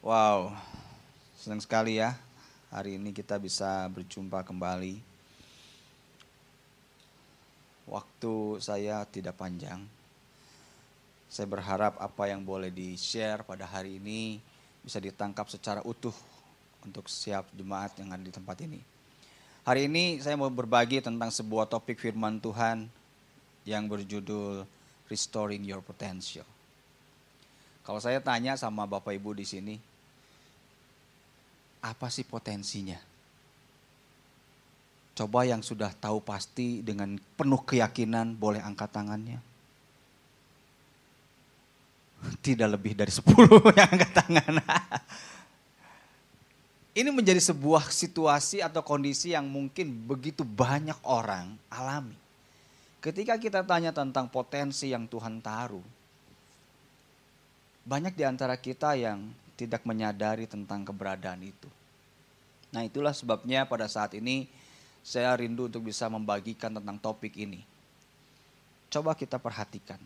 Wow, senang sekali ya hari ini kita bisa berjumpa kembali. Waktu saya tidak panjang. Saya berharap apa yang boleh di-share pada hari ini bisa ditangkap secara utuh untuk siap jemaat yang ada di tempat ini. Hari ini saya mau berbagi tentang sebuah topik firman Tuhan yang berjudul Restoring Your Potential. Kalau saya tanya sama Bapak Ibu di sini, apa sih potensinya? Coba yang sudah tahu pasti dengan penuh keyakinan boleh angkat tangannya. Tidak lebih dari 10 yang angkat tangan. Ini menjadi sebuah situasi atau kondisi yang mungkin begitu banyak orang alami. Ketika kita tanya tentang potensi yang Tuhan taruh, banyak di antara kita yang tidak menyadari tentang keberadaan itu. Nah, itulah sebabnya pada saat ini saya rindu untuk bisa membagikan tentang topik ini. Coba kita perhatikan.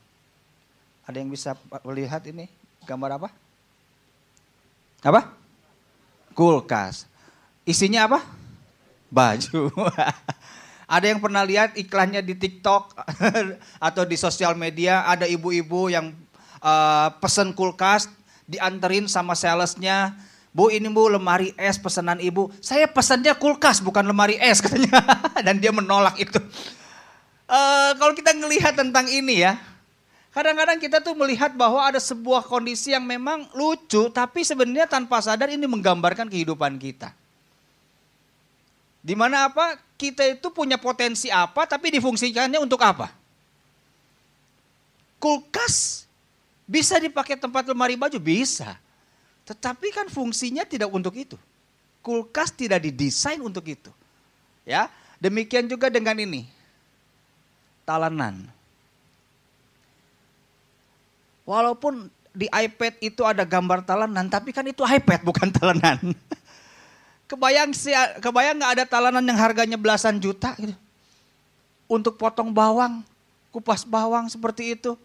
Ada yang bisa melihat ini gambar apa? Apa? Kulkas. Isinya apa? Baju. Ada yang pernah lihat iklannya di TikTok atau di sosial media ada ibu-ibu yang uh, pesen kulkas dianterin sama salesnya. Bu ini bu lemari es pesanan ibu. Saya pesannya kulkas bukan lemari es katanya. Dan dia menolak itu. Uh, kalau kita ngelihat tentang ini ya. Kadang-kadang kita tuh melihat bahwa ada sebuah kondisi yang memang lucu. Tapi sebenarnya tanpa sadar ini menggambarkan kehidupan kita. Di mana apa? Kita itu punya potensi apa tapi difungsikannya untuk apa? Kulkas bisa dipakai tempat lemari baju? Bisa. Tetapi kan fungsinya tidak untuk itu. Kulkas tidak didesain untuk itu. Ya, demikian juga dengan ini. Talanan. Walaupun di iPad itu ada gambar talanan, tapi kan itu iPad bukan talanan. Kebayang kebayang nggak ada talanan yang harganya belasan juta gitu. Untuk potong bawang, kupas bawang seperti itu.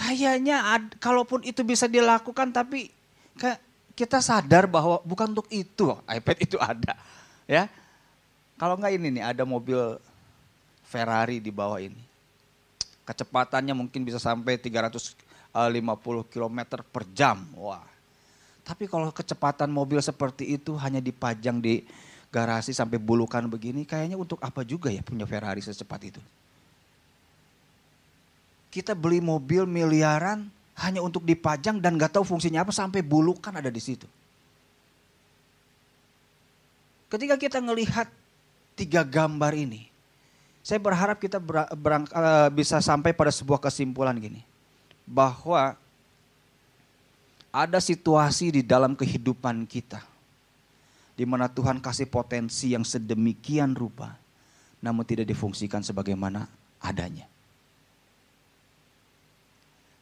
Kayaknya ad, kalaupun itu bisa dilakukan tapi kita sadar bahwa bukan untuk itu iPad itu ada. Ya. Kalau nggak ini nih ada mobil Ferrari di bawah ini. Kecepatannya mungkin bisa sampai 350 km per jam. Wah, tapi kalau kecepatan mobil seperti itu hanya dipajang di garasi sampai bulukan begini, kayaknya untuk apa juga ya punya Ferrari secepat itu? Kita beli mobil miliaran hanya untuk dipajang dan nggak tahu fungsinya apa sampai bulukan ada di situ. Ketika kita melihat tiga gambar ini, saya berharap kita berang, uh, bisa sampai pada sebuah kesimpulan gini, bahwa ada situasi di dalam kehidupan kita di mana Tuhan kasih potensi yang sedemikian rupa namun tidak difungsikan sebagaimana adanya.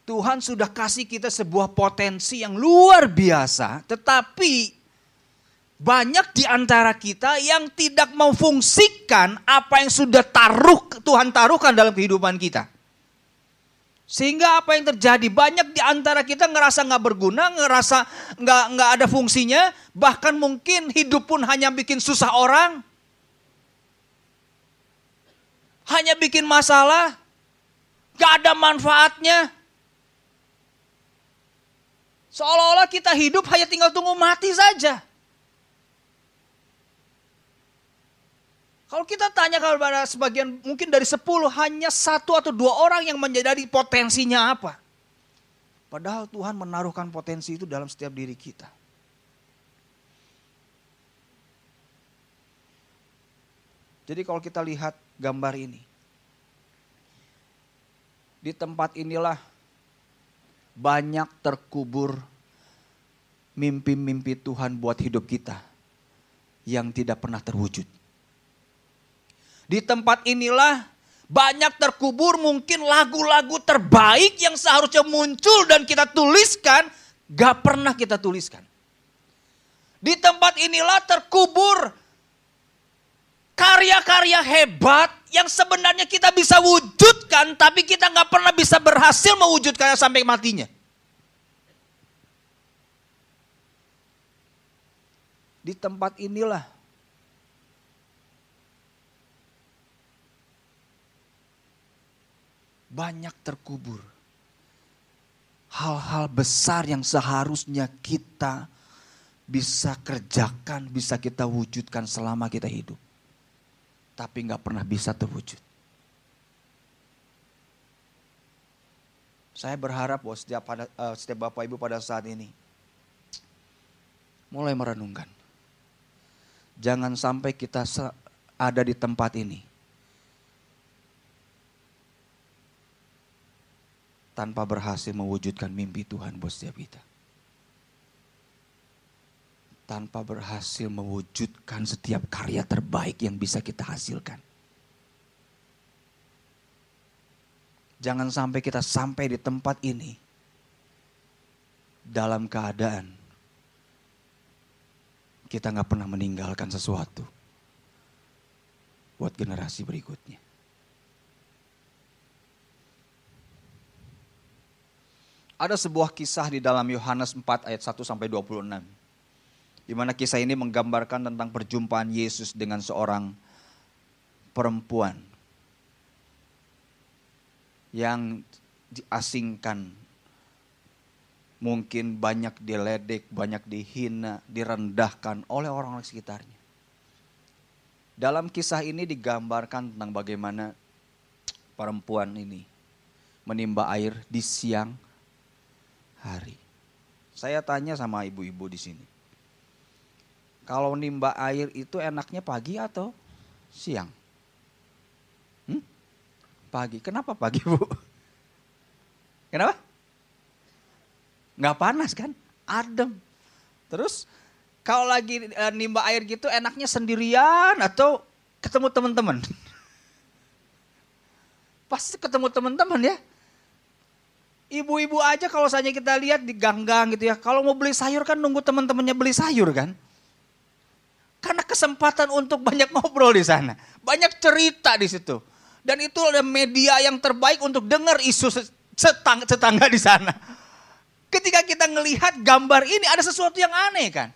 Tuhan sudah kasih kita sebuah potensi yang luar biasa, tetapi banyak di antara kita yang tidak memfungsikan apa yang sudah taruh Tuhan taruhkan dalam kehidupan kita. Sehingga apa yang terjadi? Banyak di antara kita ngerasa nggak berguna, ngerasa nggak nggak ada fungsinya, bahkan mungkin hidup pun hanya bikin susah orang, hanya bikin masalah, nggak ada manfaatnya. Seolah-olah kita hidup hanya tinggal tunggu mati saja. Kalau kita tanya kepada sebagian mungkin dari sepuluh hanya satu atau dua orang yang menjadi potensinya apa. Padahal Tuhan menaruhkan potensi itu dalam setiap diri kita. Jadi kalau kita lihat gambar ini. Di tempat inilah banyak terkubur mimpi-mimpi Tuhan buat hidup kita yang tidak pernah terwujud. Di tempat inilah banyak terkubur mungkin lagu-lagu terbaik yang seharusnya muncul dan kita tuliskan, gak pernah kita tuliskan. Di tempat inilah terkubur karya-karya hebat yang sebenarnya kita bisa wujudkan, tapi kita gak pernah bisa berhasil mewujudkannya sampai matinya. Di tempat inilah banyak terkubur hal-hal besar yang seharusnya kita bisa kerjakan, bisa kita wujudkan selama kita hidup. Tapi nggak pernah bisa terwujud. Saya berharap bahwa setiap, pada, uh, setiap Bapak Ibu pada saat ini mulai merenungkan. Jangan sampai kita ada di tempat ini tanpa berhasil mewujudkan mimpi Tuhan buat setiap kita. Tanpa berhasil mewujudkan setiap karya terbaik yang bisa kita hasilkan. Jangan sampai kita sampai di tempat ini dalam keadaan kita nggak pernah meninggalkan sesuatu buat generasi berikutnya. Ada sebuah kisah di dalam Yohanes 4 ayat 1 sampai 26. Di mana kisah ini menggambarkan tentang perjumpaan Yesus dengan seorang perempuan yang diasingkan. Mungkin banyak diledek, banyak dihina, direndahkan oleh orang-orang sekitarnya. Dalam kisah ini digambarkan tentang bagaimana perempuan ini menimba air di siang hari. Saya tanya sama ibu-ibu di sini. Kalau nimba air itu enaknya pagi atau siang? Hmm? Pagi. Kenapa pagi, Bu? Kenapa? Nggak panas kan? Adem. Terus kalau lagi e, nimba air gitu enaknya sendirian atau ketemu teman-teman? Pasti ketemu teman-teman ya. Ibu-ibu aja kalau saja kita lihat di gang-gang gitu ya. Kalau mau beli sayur kan nunggu teman-temannya beli sayur kan. Karena kesempatan untuk banyak ngobrol di sana. Banyak cerita di situ. Dan itu ada media yang terbaik untuk dengar isu setang tetangga di sana. Ketika kita melihat gambar ini ada sesuatu yang aneh kan.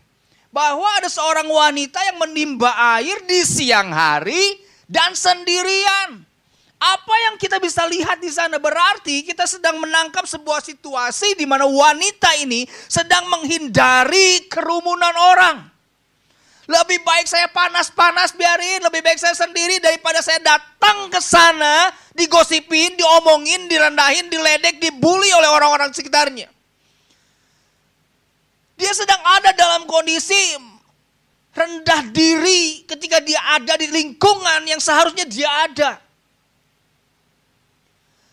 Bahwa ada seorang wanita yang menimba air di siang hari dan sendirian. Apa yang kita bisa lihat di sana berarti kita sedang menangkap sebuah situasi di mana wanita ini sedang menghindari kerumunan orang. Lebih baik saya panas-panas biarin, lebih baik saya sendiri daripada saya datang ke sana, digosipin, diomongin, direndahin, diledek, dibully oleh orang-orang sekitarnya. Dia sedang ada dalam kondisi rendah diri ketika dia ada di lingkungan yang seharusnya dia ada.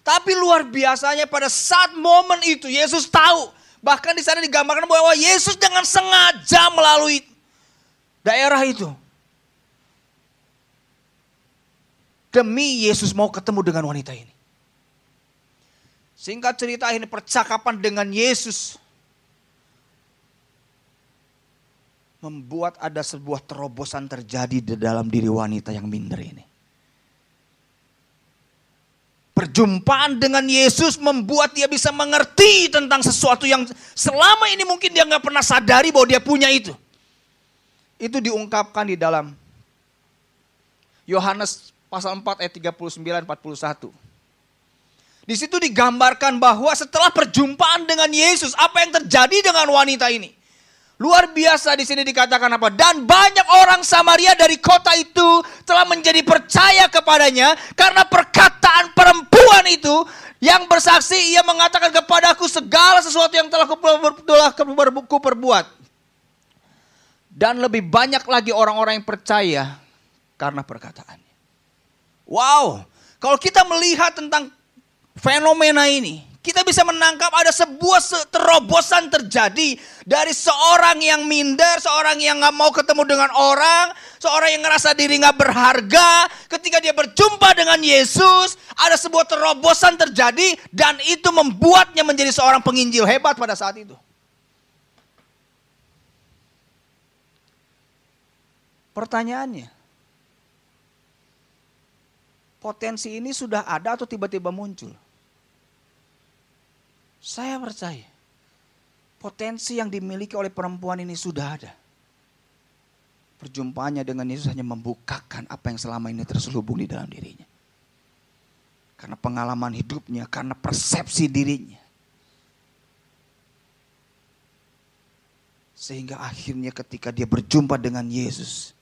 Tapi luar biasanya pada saat momen itu Yesus tahu. Bahkan di sana digambarkan bahwa Yesus dengan sengaja melalui daerah itu. Demi Yesus mau ketemu dengan wanita ini. Singkat cerita ini percakapan dengan Yesus membuat ada sebuah terobosan terjadi di dalam diri wanita yang minder ini. Perjumpaan dengan Yesus membuat dia bisa mengerti tentang sesuatu yang selama ini mungkin dia nggak pernah sadari bahwa dia punya itu. Itu diungkapkan di dalam Yohanes pasal 4 ayat 39 41. Di situ digambarkan bahwa setelah perjumpaan dengan Yesus, apa yang terjadi dengan wanita ini? Luar biasa di sini dikatakan apa? Dan banyak orang Samaria dari kota itu telah menjadi percaya kepadanya karena perkataan perempuan itu yang bersaksi ia mengatakan kepadaku segala sesuatu yang telah ku perbuat. Dan lebih banyak lagi orang-orang yang percaya karena perkataannya. Wow, kalau kita melihat tentang fenomena ini, kita bisa menangkap ada sebuah terobosan terjadi dari seorang yang minder, seorang yang nggak mau ketemu dengan orang, seorang yang ngerasa diri nggak berharga. Ketika dia berjumpa dengan Yesus, ada sebuah terobosan terjadi dan itu membuatnya menjadi seorang penginjil hebat pada saat itu. Pertanyaannya, potensi ini sudah ada atau tiba-tiba muncul? Saya percaya potensi yang dimiliki oleh perempuan ini sudah ada. Perjumpaannya dengan Yesus hanya membukakan apa yang selama ini terselubung di dalam dirinya. Karena pengalaman hidupnya, karena persepsi dirinya. Sehingga akhirnya ketika dia berjumpa dengan Yesus,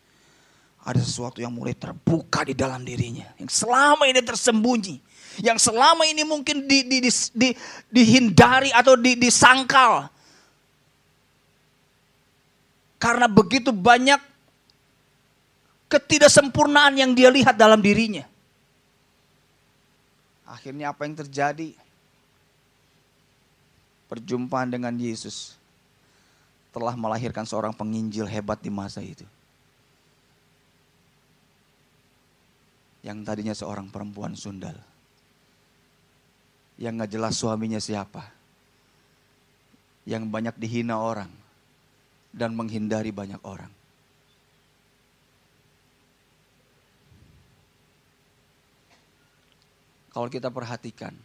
ada sesuatu yang mulai terbuka di dalam dirinya. Yang selama ini tersembunyi. Yang selama ini mungkin di, di, di, di, dihindari atau di, disangkal. Karena begitu banyak ketidaksempurnaan yang dia lihat dalam dirinya. Akhirnya apa yang terjadi? Perjumpaan dengan Yesus telah melahirkan seorang penginjil hebat di masa itu. Yang tadinya seorang perempuan sundal. Yang gak jelas suaminya siapa. Yang banyak dihina orang. Dan menghindari banyak orang. Kalau kita perhatikan,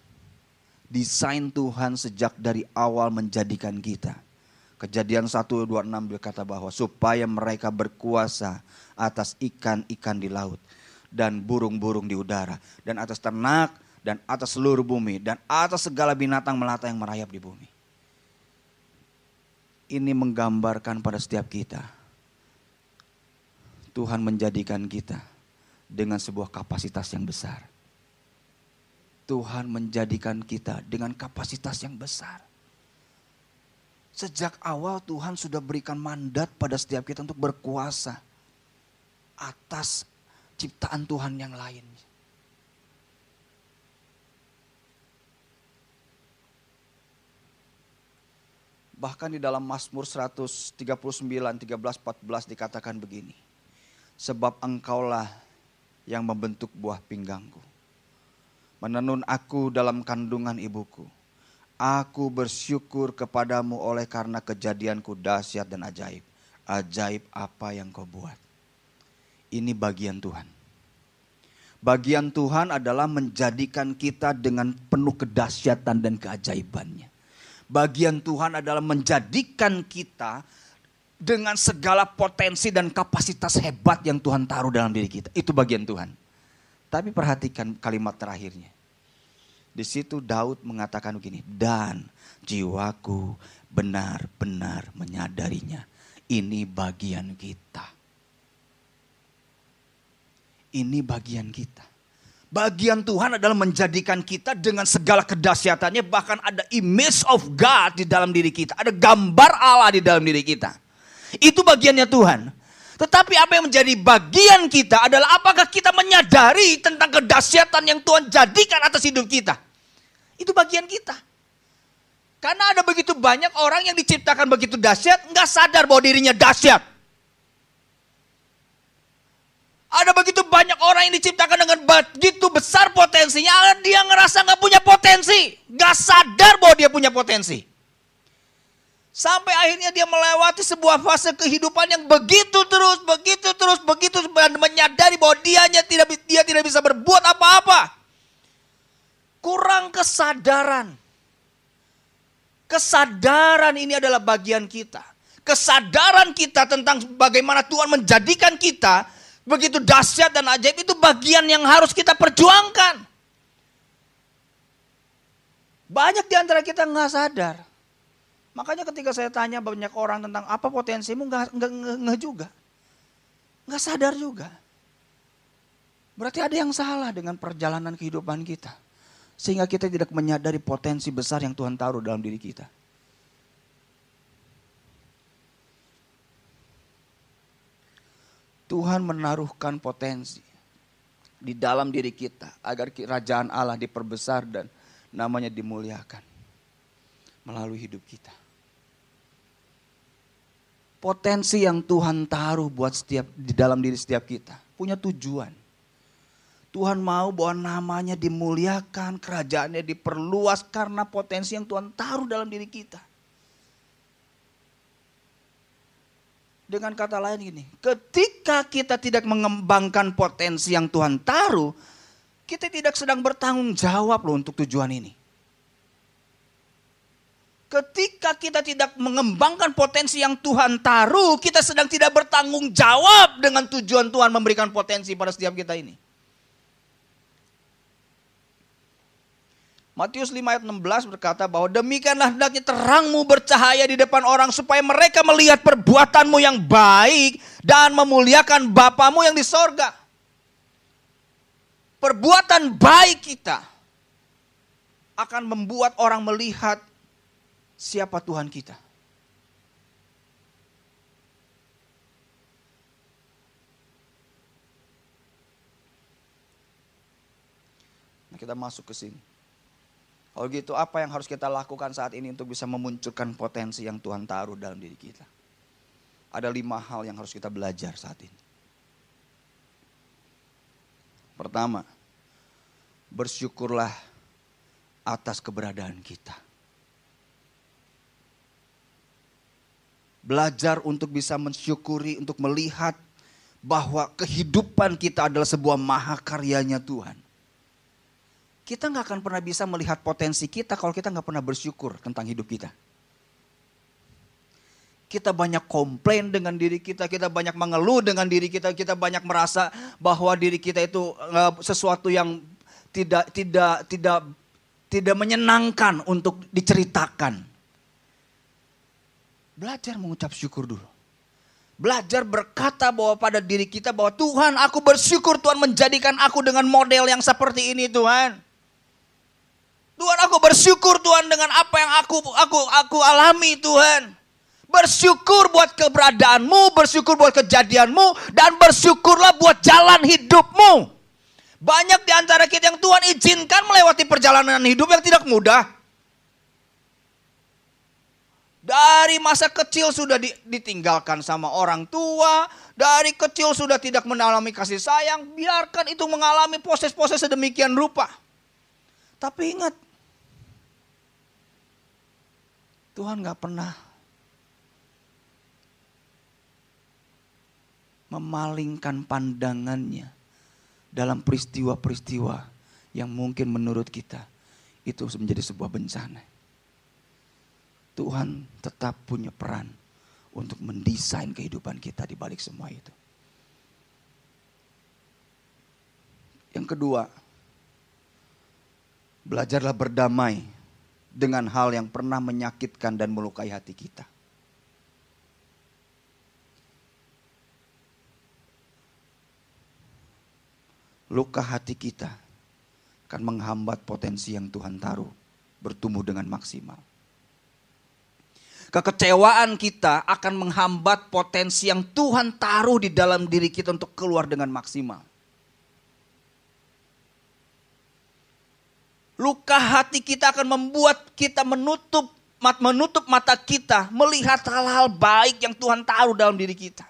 desain Tuhan sejak dari awal menjadikan kita. Kejadian 1, 26 berkata bahwa supaya mereka berkuasa atas ikan-ikan di laut dan burung-burung di udara dan atas ternak dan atas seluruh bumi dan atas segala binatang melata yang merayap di bumi. Ini menggambarkan pada setiap kita. Tuhan menjadikan kita dengan sebuah kapasitas yang besar. Tuhan menjadikan kita dengan kapasitas yang besar. Sejak awal Tuhan sudah berikan mandat pada setiap kita untuk berkuasa atas ciptaan Tuhan yang lain. Bahkan di dalam Mazmur 139, 13, 14 dikatakan begini. Sebab engkaulah yang membentuk buah pinggangku menenun aku dalam kandungan ibuku. Aku bersyukur kepadamu oleh karena kejadianku dahsyat dan ajaib. Ajaib apa yang kau buat. Ini bagian Tuhan. Bagian Tuhan adalah menjadikan kita dengan penuh kedahsyatan dan keajaibannya. Bagian Tuhan adalah menjadikan kita dengan segala potensi dan kapasitas hebat yang Tuhan taruh dalam diri kita. Itu bagian Tuhan. Tapi perhatikan kalimat terakhirnya. Di situ Daud mengatakan begini, dan jiwaku benar-benar menyadarinya. Ini bagian kita. Ini bagian kita. Bagian Tuhan adalah menjadikan kita dengan segala kedahsyatannya. Bahkan ada image of God di dalam diri kita. Ada gambar Allah di dalam diri kita. Itu bagiannya Tuhan. Tetapi apa yang menjadi bagian kita adalah apakah kita menyadari tentang kedahsyatan yang Tuhan jadikan atas hidup kita. Itu bagian kita. Karena ada begitu banyak orang yang diciptakan begitu dahsyat, nggak sadar bahwa dirinya dahsyat. Ada begitu banyak orang yang diciptakan dengan begitu besar potensinya, dia ngerasa nggak punya potensi, nggak sadar bahwa dia punya potensi. Sampai akhirnya dia melewati sebuah fase kehidupan yang begitu terus, begitu terus, begitu menyadari bahwa dia tidak dia tidak bisa berbuat apa-apa. Kurang kesadaran. Kesadaran ini adalah bagian kita. Kesadaran kita tentang bagaimana Tuhan menjadikan kita begitu dahsyat dan ajaib itu bagian yang harus kita perjuangkan. Banyak di antara kita nggak sadar. Makanya ketika saya tanya banyak orang tentang apa potensimu, nggak nggak juga, nggak sadar juga. Berarti ada yang salah dengan perjalanan kehidupan kita, sehingga kita tidak menyadari potensi besar yang Tuhan taruh dalam diri kita. Tuhan menaruhkan potensi di dalam diri kita agar kerajaan Allah diperbesar dan namanya dimuliakan melalui hidup kita potensi yang Tuhan taruh buat setiap di dalam diri setiap kita punya tujuan. Tuhan mau bahwa namanya dimuliakan, kerajaannya diperluas karena potensi yang Tuhan taruh dalam diri kita. Dengan kata lain gini, ketika kita tidak mengembangkan potensi yang Tuhan taruh, kita tidak sedang bertanggung jawab loh untuk tujuan ini. Ketika kita tidak mengembangkan potensi yang Tuhan taruh, kita sedang tidak bertanggung jawab dengan tujuan Tuhan memberikan potensi pada setiap kita ini. Matius 5 ayat 16 berkata bahwa demikianlah hendaknya terangmu bercahaya di depan orang supaya mereka melihat perbuatanmu yang baik dan memuliakan Bapamu yang di sorga. Perbuatan baik kita akan membuat orang melihat siapa Tuhan kita. Nah, kita masuk ke sini. Kalau gitu apa yang harus kita lakukan saat ini untuk bisa memunculkan potensi yang Tuhan taruh dalam diri kita? Ada lima hal yang harus kita belajar saat ini. Pertama, bersyukurlah atas keberadaan kita. Belajar untuk bisa mensyukuri, untuk melihat bahwa kehidupan kita adalah sebuah mahakaryanya Tuhan. Kita nggak akan pernah bisa melihat potensi kita kalau kita nggak pernah bersyukur tentang hidup kita. Kita banyak komplain dengan diri kita, kita banyak mengeluh dengan diri kita, kita banyak merasa bahwa diri kita itu sesuatu yang tidak tidak tidak tidak menyenangkan untuk diceritakan. Belajar mengucap syukur dulu. Belajar berkata bahwa pada diri kita bahwa Tuhan aku bersyukur Tuhan menjadikan aku dengan model yang seperti ini Tuhan. Tuhan aku bersyukur Tuhan dengan apa yang aku aku aku alami Tuhan. Bersyukur buat keberadaanmu, bersyukur buat kejadianmu, dan bersyukurlah buat jalan hidupmu. Banyak di antara kita yang Tuhan izinkan melewati perjalanan hidup yang tidak mudah. Dari masa kecil sudah ditinggalkan sama orang tua, dari kecil sudah tidak mengalami kasih sayang, biarkan itu mengalami proses-proses sedemikian rupa. Tapi ingat, Tuhan gak pernah memalingkan pandangannya dalam peristiwa-peristiwa yang mungkin menurut kita itu menjadi sebuah bencana. Tuhan tetap punya peran untuk mendesain kehidupan kita di balik semua itu. Yang kedua, belajarlah berdamai dengan hal yang pernah menyakitkan dan melukai hati kita. Luka hati kita akan menghambat potensi yang Tuhan taruh bertumbuh dengan maksimal. Kekecewaan kita akan menghambat potensi yang Tuhan taruh di dalam diri kita untuk keluar dengan maksimal. Luka hati kita akan membuat kita menutup menutup mata kita melihat hal-hal baik yang Tuhan taruh dalam diri kita.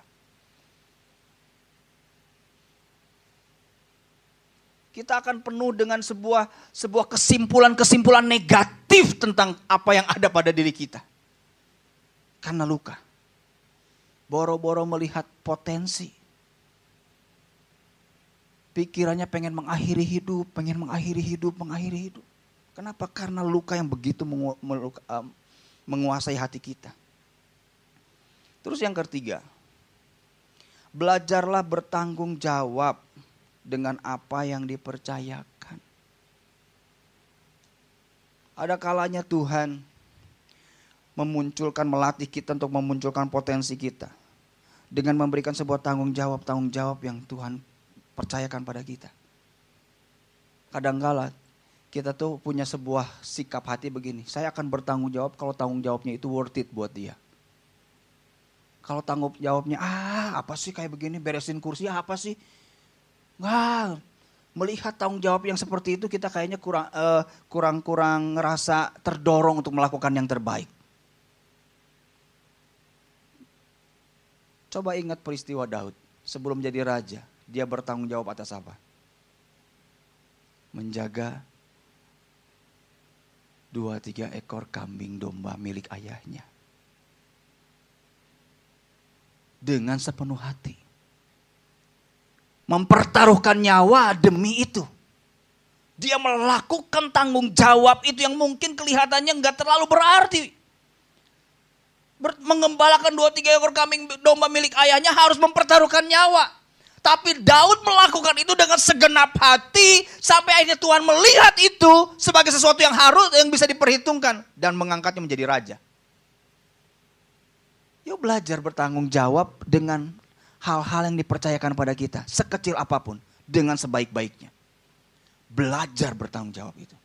Kita akan penuh dengan sebuah sebuah kesimpulan-kesimpulan negatif tentang apa yang ada pada diri kita karena luka. Boro-boro melihat potensi. Pikirannya pengen mengakhiri hidup, pengen mengakhiri hidup, mengakhiri hidup. Kenapa? Karena luka yang begitu mengu meluka, um, menguasai hati kita. Terus yang ketiga, belajarlah bertanggung jawab dengan apa yang dipercayakan. Ada kalanya Tuhan memunculkan, melatih kita untuk memunculkan potensi kita. Dengan memberikan sebuah tanggung jawab-tanggung jawab yang Tuhan percayakan pada kita. Kadangkala kita tuh punya sebuah sikap hati begini, saya akan bertanggung jawab kalau tanggung jawabnya itu worth it buat dia. Kalau tanggung jawabnya, ah apa sih kayak begini, beresin kursi apa sih? Wah, melihat tanggung jawab yang seperti itu kita kayaknya kurang uh, kurang kurang ngerasa terdorong untuk melakukan yang terbaik. Coba ingat peristiwa Daud. Sebelum jadi raja, dia bertanggung jawab atas apa? Menjaga dua tiga ekor kambing domba milik ayahnya. Dengan sepenuh hati. Mempertaruhkan nyawa demi itu. Dia melakukan tanggung jawab itu yang mungkin kelihatannya nggak terlalu berarti mengembalakan dua tiga ekor kambing domba milik ayahnya harus mempertaruhkan nyawa. Tapi Daud melakukan itu dengan segenap hati sampai akhirnya Tuhan melihat itu sebagai sesuatu yang harus yang bisa diperhitungkan dan mengangkatnya menjadi raja. Yuk belajar bertanggung jawab dengan hal-hal yang dipercayakan pada kita, sekecil apa pun, dengan sebaik-baiknya. Belajar bertanggung jawab itu.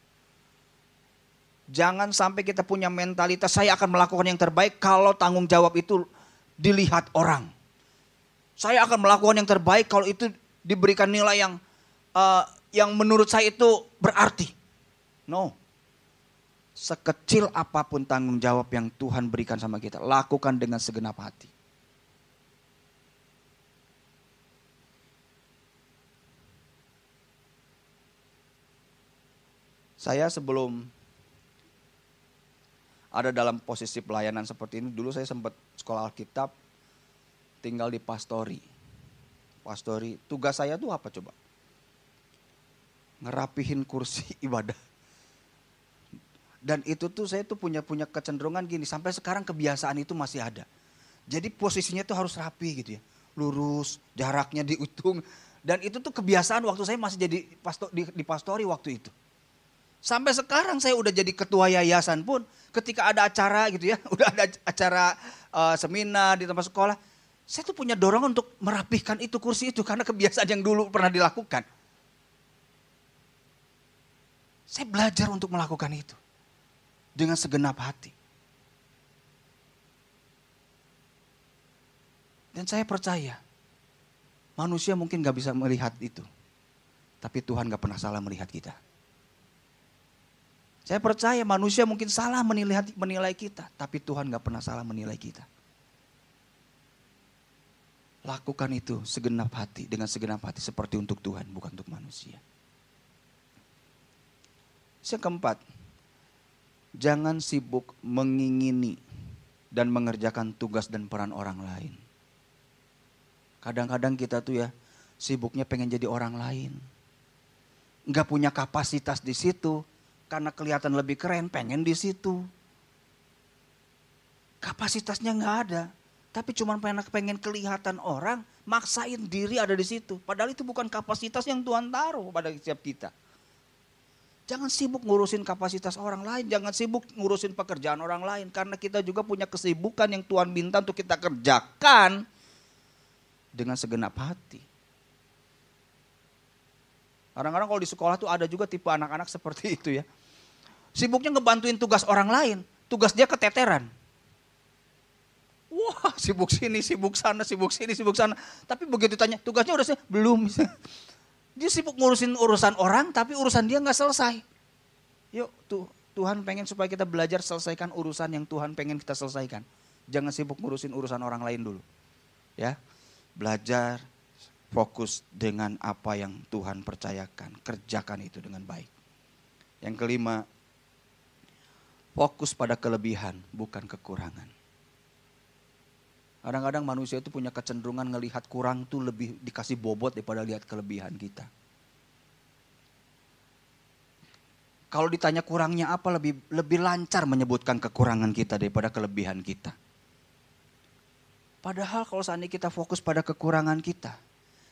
Jangan sampai kita punya mentalitas saya akan melakukan yang terbaik kalau tanggung jawab itu dilihat orang. Saya akan melakukan yang terbaik kalau itu diberikan nilai yang uh, yang menurut saya itu berarti. No. Sekecil apa pun tanggung jawab yang Tuhan berikan sama kita, lakukan dengan segenap hati. Saya sebelum ada dalam posisi pelayanan seperti ini, dulu saya sempat sekolah Alkitab, tinggal di pastori. Pastori, tugas saya tuh apa coba? Ngerapihin kursi ibadah dan itu tuh saya tuh punya punya kecenderungan gini, sampai sekarang kebiasaan itu masih ada. Jadi posisinya tuh harus rapi gitu ya. Lurus, jaraknya dihitung. Dan itu tuh kebiasaan waktu saya masih jadi pastor, di, di pastori waktu itu. Sampai sekarang saya udah jadi ketua yayasan pun ketika ada acara gitu ya, udah ada acara uh, seminar di tempat sekolah, saya tuh punya dorongan untuk merapihkan itu kursi itu karena kebiasaan yang dulu pernah dilakukan. Saya belajar untuk melakukan itu dengan segenap hati. Dan saya percaya, manusia mungkin gak bisa melihat itu. Tapi Tuhan gak pernah salah melihat kita. Saya percaya manusia mungkin salah menilai, menilai kita. Tapi Tuhan gak pernah salah menilai kita. Lakukan itu segenap hati, dengan segenap hati seperti untuk Tuhan, bukan untuk manusia. Yang keempat, jangan sibuk mengingini dan mengerjakan tugas dan peran orang lain. Kadang-kadang kita tuh ya sibuknya pengen jadi orang lain. Nggak punya kapasitas di situ karena kelihatan lebih keren pengen di situ. Kapasitasnya nggak ada. Tapi cuma pengen, pengen kelihatan orang, maksain diri ada di situ. Padahal itu bukan kapasitas yang Tuhan taruh pada setiap kita. Jangan sibuk ngurusin kapasitas orang lain, jangan sibuk ngurusin pekerjaan orang lain. Karena kita juga punya kesibukan yang Tuhan minta untuk kita kerjakan dengan segenap hati. Kadang-kadang kalau di sekolah tuh ada juga tipe anak-anak seperti itu ya. Sibuknya ngebantuin tugas orang lain, tugas dia keteteran. Wah sibuk sini, sibuk sana, sibuk sini, sibuk sana. Tapi begitu tanya, tugasnya udah sih? Belum. Dia sibuk ngurusin urusan orang tapi urusan dia nggak selesai. Yuk tuh Tuhan pengen supaya kita belajar selesaikan urusan yang Tuhan pengen kita selesaikan. Jangan sibuk ngurusin urusan orang lain dulu. Ya. Belajar fokus dengan apa yang Tuhan percayakan, kerjakan itu dengan baik. Yang kelima, fokus pada kelebihan bukan kekurangan. Kadang-kadang manusia itu punya kecenderungan ngelihat kurang tuh lebih dikasih bobot daripada lihat kelebihan kita. Kalau ditanya kurangnya apa lebih lebih lancar menyebutkan kekurangan kita daripada kelebihan kita. Padahal kalau seandainya kita fokus pada kekurangan kita,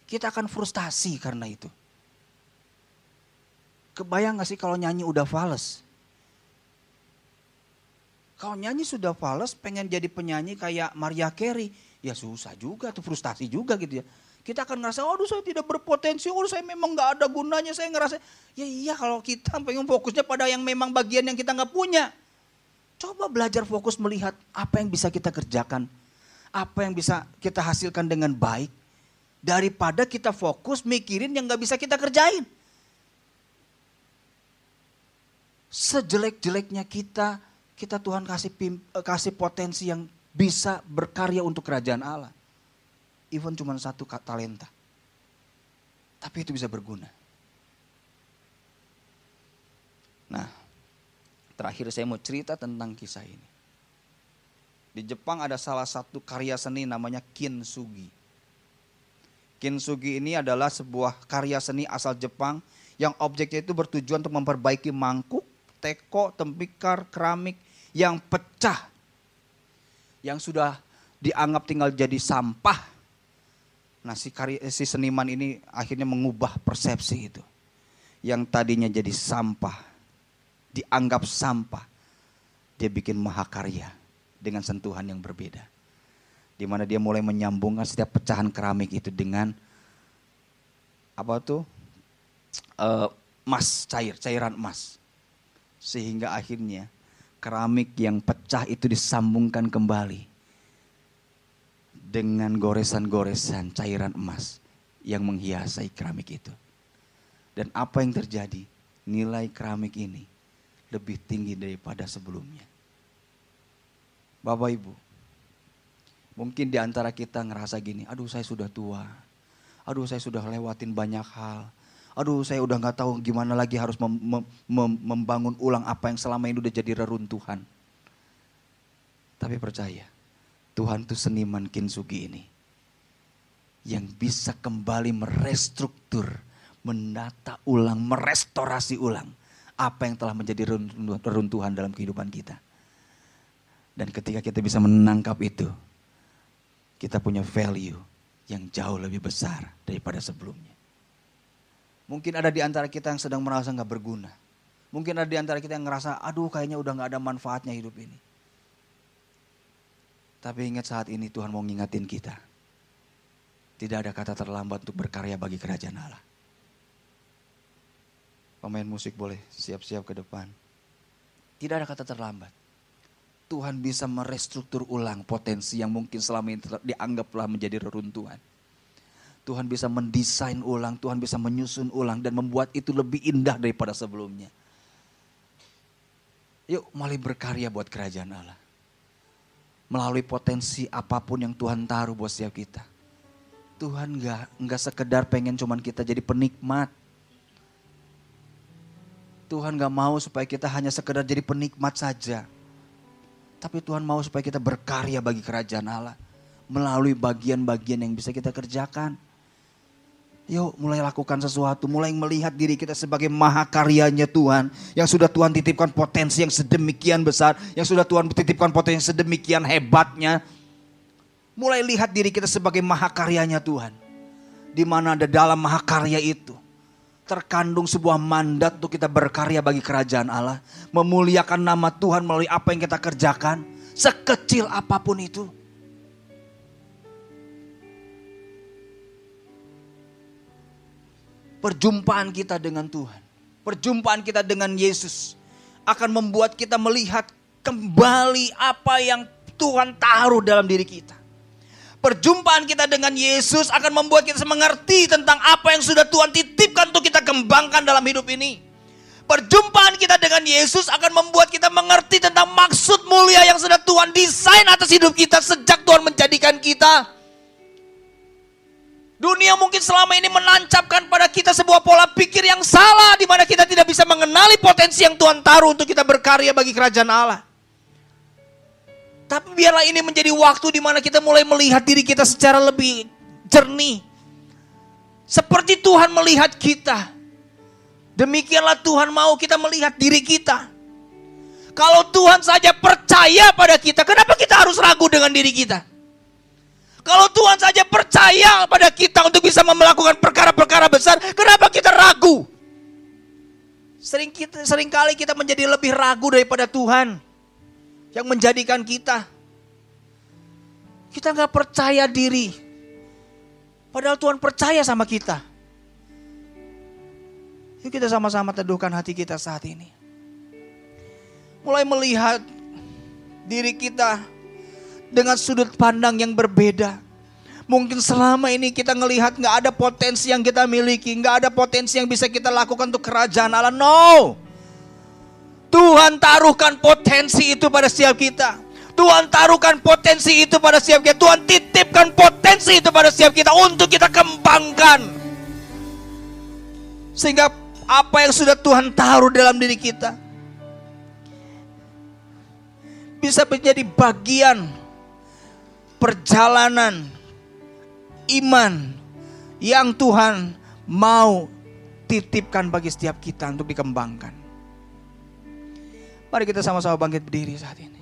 kita akan frustasi karena itu. Kebayang gak sih kalau nyanyi udah fales? Kalau nyanyi sudah fals, pengen jadi penyanyi kayak Maria Carey, ya susah juga tuh, frustasi juga gitu ya. Kita akan ngerasa, aduh saya tidak berpotensi, aduh saya memang nggak ada gunanya, saya ngerasa, ya iya kalau kita pengen fokusnya pada yang memang bagian yang kita nggak punya. Coba belajar fokus melihat apa yang bisa kita kerjakan, apa yang bisa kita hasilkan dengan baik, daripada kita fokus mikirin yang nggak bisa kita kerjain. Sejelek-jeleknya kita, kita Tuhan kasih pim, eh, kasih potensi yang bisa berkarya untuk kerajaan Allah. Even cuma satu talenta. Tapi itu bisa berguna. Nah, terakhir saya mau cerita tentang kisah ini. Di Jepang ada salah satu karya seni namanya kintsugi. Kintsugi ini adalah sebuah karya seni asal Jepang yang objeknya itu bertujuan untuk memperbaiki mangkuk, teko, tembikar, keramik yang pecah. yang sudah dianggap tinggal jadi sampah. Nah si, karya, si seniman ini akhirnya mengubah persepsi itu. Yang tadinya jadi sampah, dianggap sampah. Dia bikin mahakarya dengan sentuhan yang berbeda. Di mana dia mulai menyambungkan setiap pecahan keramik itu dengan apa tuh uh, emas cair, cairan emas. Sehingga akhirnya keramik yang pecah itu disambungkan kembali dengan goresan-goresan cairan emas yang menghiasi keramik itu. Dan apa yang terjadi? Nilai keramik ini lebih tinggi daripada sebelumnya. Bapak Ibu, mungkin di antara kita ngerasa gini, aduh saya sudah tua, aduh saya sudah lewatin banyak hal, aduh saya udah nggak tahu gimana lagi harus mem mem mem membangun ulang apa yang selama ini udah jadi reruntuhan. Tapi percaya, Tuhan itu seniman kinsugi ini. Yang bisa kembali merestruktur, menata ulang, merestorasi ulang. Apa yang telah menjadi reruntuhan dalam kehidupan kita. Dan ketika kita bisa menangkap itu, kita punya value yang jauh lebih besar daripada sebelumnya. Mungkin ada di antara kita yang sedang merasa nggak berguna. Mungkin ada di antara kita yang ngerasa, aduh kayaknya udah nggak ada manfaatnya hidup ini. Tapi ingat saat ini Tuhan mau ngingetin kita. Tidak ada kata terlambat untuk berkarya bagi kerajaan Allah. Pemain musik boleh siap-siap ke depan. Tidak ada kata terlambat. Tuhan bisa merestruktur ulang potensi yang mungkin selama ini dianggap telah menjadi reruntuhan. Tuhan bisa mendesain ulang, Tuhan bisa menyusun ulang dan membuat itu lebih indah daripada sebelumnya. Yuk mulai berkarya buat kerajaan Allah. Melalui potensi apa pun yang Tuhan taruh buat setiap kita. Tuhan gak, nggak sekedar pengen cuman kita jadi penikmat. Tuhan gak mau supaya kita hanya sekedar jadi penikmat saja. Tapi Tuhan mau supaya kita berkarya bagi kerajaan Allah. Melalui bagian-bagian yang bisa kita kerjakan. Yuk mulai lakukan sesuatu, mulai melihat diri kita sebagai mahakaryanya Tuhan. Yang sudah Tuhan titipkan potensi yang sedemikian besar, yang sudah Tuhan titipkan potensi yang sedemikian hebatnya. Mulai lihat diri kita sebagai mahakaryanya Tuhan. Di mana ada dalam mahakarya itu terkandung sebuah mandat untuk kita berkarya bagi kerajaan Allah. Memuliakan nama Tuhan melalui apa yang kita kerjakan. Sekecil apa pun itu. Perjumpaan kita dengan Tuhan, perjumpaan kita dengan Yesus akan membuat kita melihat kembali apa yang Tuhan taruh dalam diri kita. Perjumpaan kita dengan Yesus akan membuat kita mengerti tentang apa yang sudah Tuhan titipkan untuk kita kembangkan dalam hidup ini. Perjumpaan kita dengan Yesus akan membuat kita mengerti tentang maksud mulia yang sudah Tuhan desain atas hidup kita sejak Tuhan menjadikan kita. Dunia mungkin selama ini menancapkan pada kita sebuah pola pikir yang salah di mana kita tidak bisa mengenali potensi yang Tuhan taruh untuk kita berkarya bagi kerajaan Allah. Tapi biarlah ini menjadi waktu di mana kita mulai melihat diri kita secara lebih jernih. Seperti Tuhan melihat kita. Demikianlah Tuhan mau kita melihat diri kita. Kalau Tuhan saja percaya pada kita, kenapa kita harus ragu dengan diri kita? Kalau Tuhan saja percaya pada kita untuk bisa melakukan perkara-perkara besar, kenapa kita ragu? Sering kita, sering kali kita menjadi lebih ragu daripada Tuhan yang menjadikan kita. Kita nggak percaya diri, padahal Tuhan percaya sama kita. Yuk kita sama-sama teduhkan hati kita saat ini. Mulai melihat diri kita dengan sudut pandang yang berbeda. Mungkin selama ini kita ngelihat nggak ada potensi yang kita miliki, nggak ada potensi yang bisa kita lakukan untuk kerajaan Allah. No, Tuhan taruhkan potensi itu pada setiap kita. Tuhan taruhkan potensi itu pada setiap kita. Tuhan titipkan potensi itu pada setiap kita untuk kita kembangkan. Sehingga apa yang sudah Tuhan taruh dalam diri kita bisa menjadi bagian perjalanan iman yang Tuhan mau titipkan bagi setiap kita untuk dikembangkan. Mari kita sama-sama bangkit berdiri saat ini.